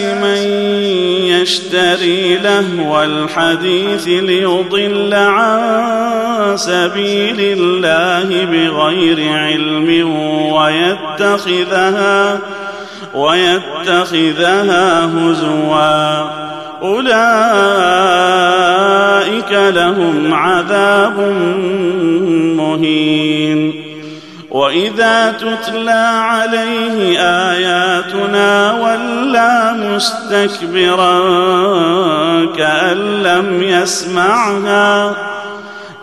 من يشتري لهو الحديث ليضل عن سبيل الله بغير علم ويتخذها ويتخذها هزوا. أولئك لهم عذاب مهين. وإذا تتلى عليه آياتنا ولى مستكبرا كان لم يسمعها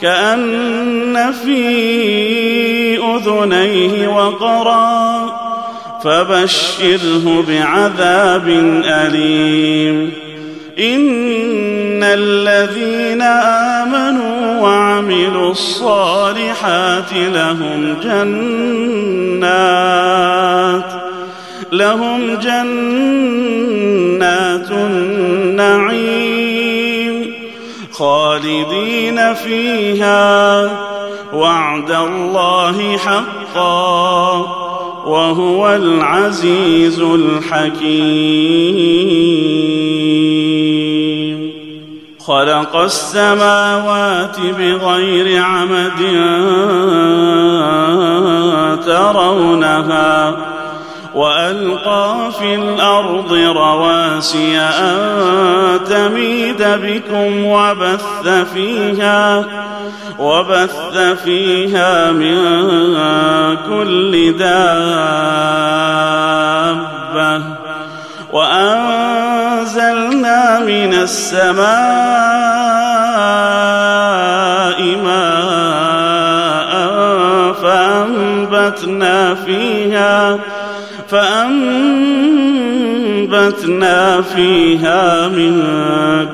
كان في اذنيه وقرا فبشره بعذاب اليم ان الذين امنوا وعملوا الصالحات لهم جنات لهم جنات النعيم خالدين فيها وعد الله حقا وهو العزيز الحكيم خلق السماوات بغير عمد ترونها وألقى في الأرض رواسي أن تميد بكم وبث فيها وبث فيها من كل دابة من السماء ماء فأنبتنا فيها فأنبتنا فيها من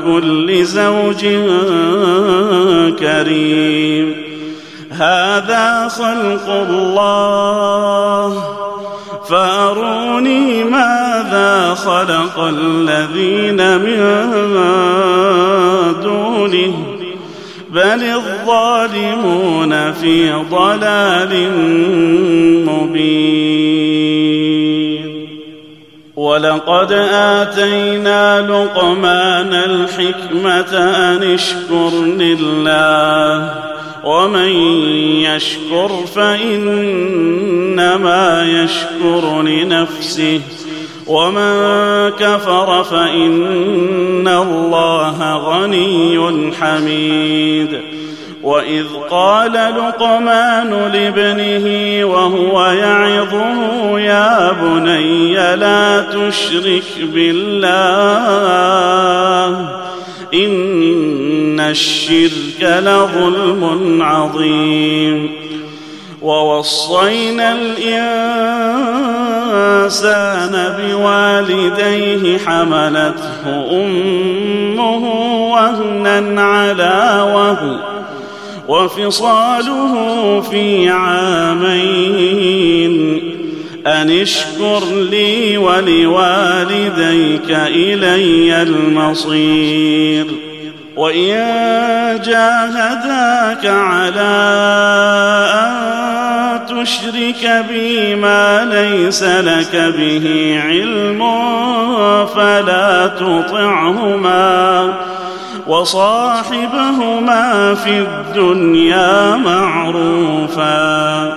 كل زوج كريم. هذا خلق الله ماذا خلق الذين من دونه بل الظالمون في ضلال مبين. ولقد آتينا لقمان الحكمة أن اشكر لله ومن يشكر فإنما يشكر لنفسه. ومن كفر فإن الله غني حميد. وإذ قال لقمان لابنه وهو يعظه يا بني لا تشرك بالله إن الشرك لظلم عظيم. ووصينا الإنسان بوالديه حملته أمه وهنا على وهن وفصاله في عامين أن اشكر لي ولوالديك إلي المصير وإن جاهداك على أن تشرك بي ما ليس لك به علم فلا تطعهما وصاحبهما في الدنيا معروفا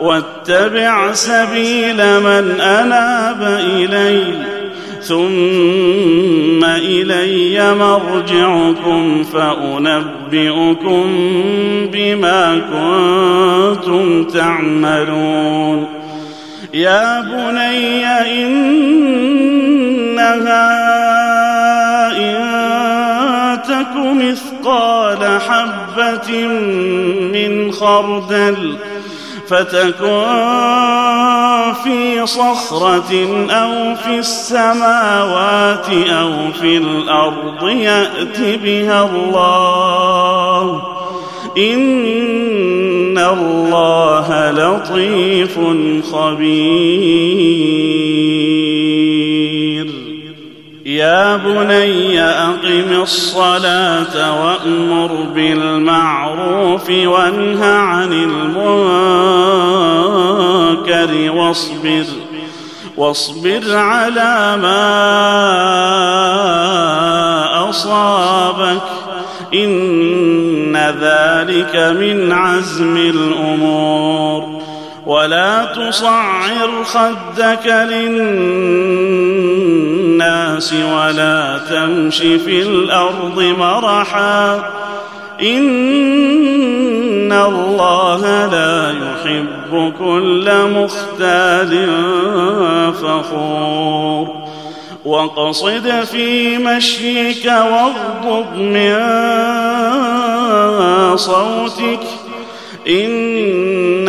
واتبع سبيل من أناب إلي ثم إلي مرجعكم فأنبئكم بما كنتم تعملون. يا بني إنها إن تك مثقال حبة من خردل فتكن في صخرة أو في السماوات أو في الأرض يأت بها الله. إن الله لطيف خبير. يا بني أقم الصلاة وأمر بالمعروف وانه عن المنكر واصبر واصبر على ما أصابك إن ذلك من عزم الأمور. ولا تصعر خدك للناس ولا تمش في الأرض مرحا. إن الله لا يحب كل مختال فخور. واقصد في مشيك واغضض من صوتك. إن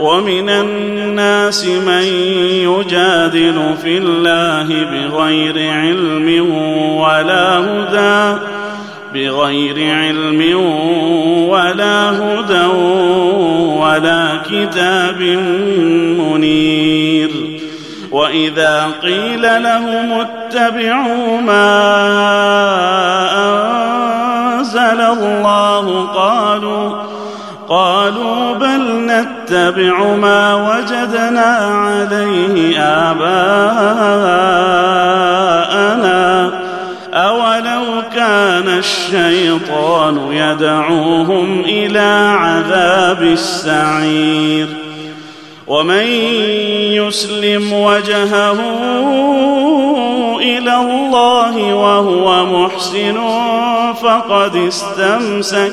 ومن الناس من يجادل في الله بغير علم ولا هدى بغير علم ولا هدى ولا كتاب منير. وإذا قيل لهم اتبعوا ما أنزل الله قالوا قالوا بل نتبع ما وجدنا عليه آباءنا. أولو كان الشيطان يدعوهم إلى عذاب السعير. ومن يسلم وجهه إلى الله وهو محسن فقد استمسك.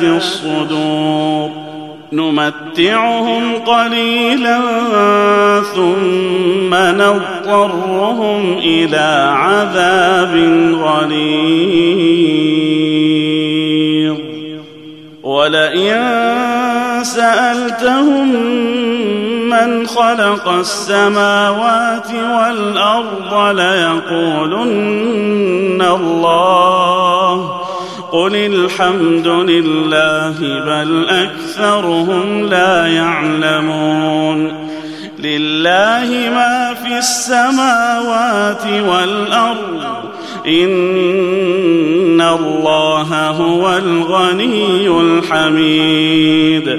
بذات الصدور. نمتعهم قليلا ثم نضطرهم إلى عذاب غليظ. ولئن سألتهم من خلق السماوات والأرض ليقولن الله قل الحمد لله بل أكثرهم لا يعلمون لله ما في السماوات والأرض إن الله هو الغني الحميد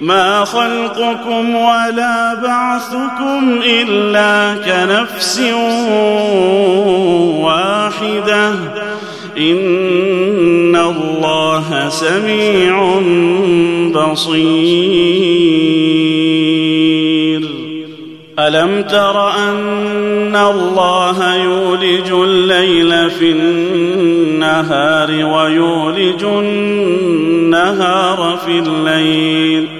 ما خلقكم ولا بعثكم إلا كنفس واحدة. إن الله سميع بصير. ألم تر أن الله يولج الليل في النهار ويولج النهار في الليل؟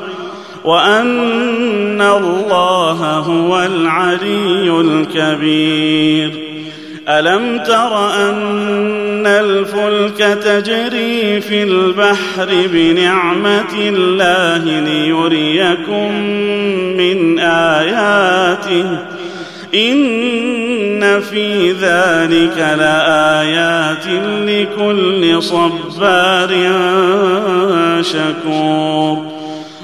وأن الله هو العلي الكبير. ألم تر أن الفلك تجري في البحر بنعمة الله ليريكم من آياته؟ إن في ذلك لآيات لكل صبار شكور.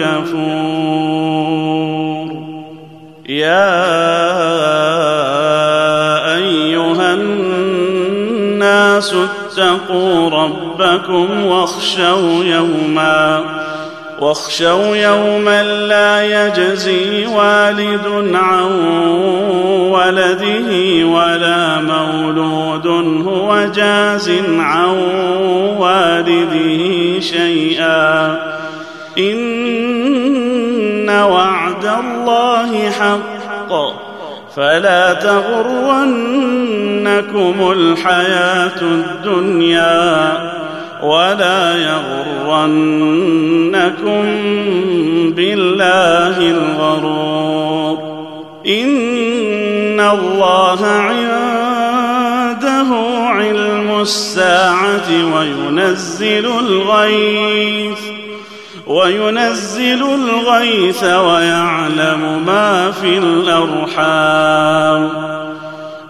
كفور يا أيها الناس اتقوا ربكم واخشوا يوما واخشوا يوما لا يجزي والد عن ولده ولا مولود هو جاز عن والده شيئا. الله حق. فلا تغرنكم الحياة الدنيا ولا يغرنكم بالله الغرور. إن الله عنده علم الساعة وينزل الغيث. وينزل الغيث ويعلم ما في الأرحام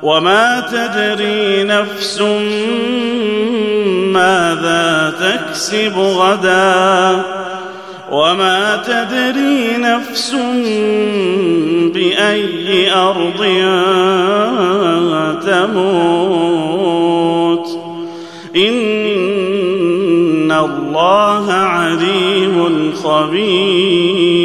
وما تدري نفس ماذا تكسب غدا وما تدري نفس بأي أرض تموت. إن خبير.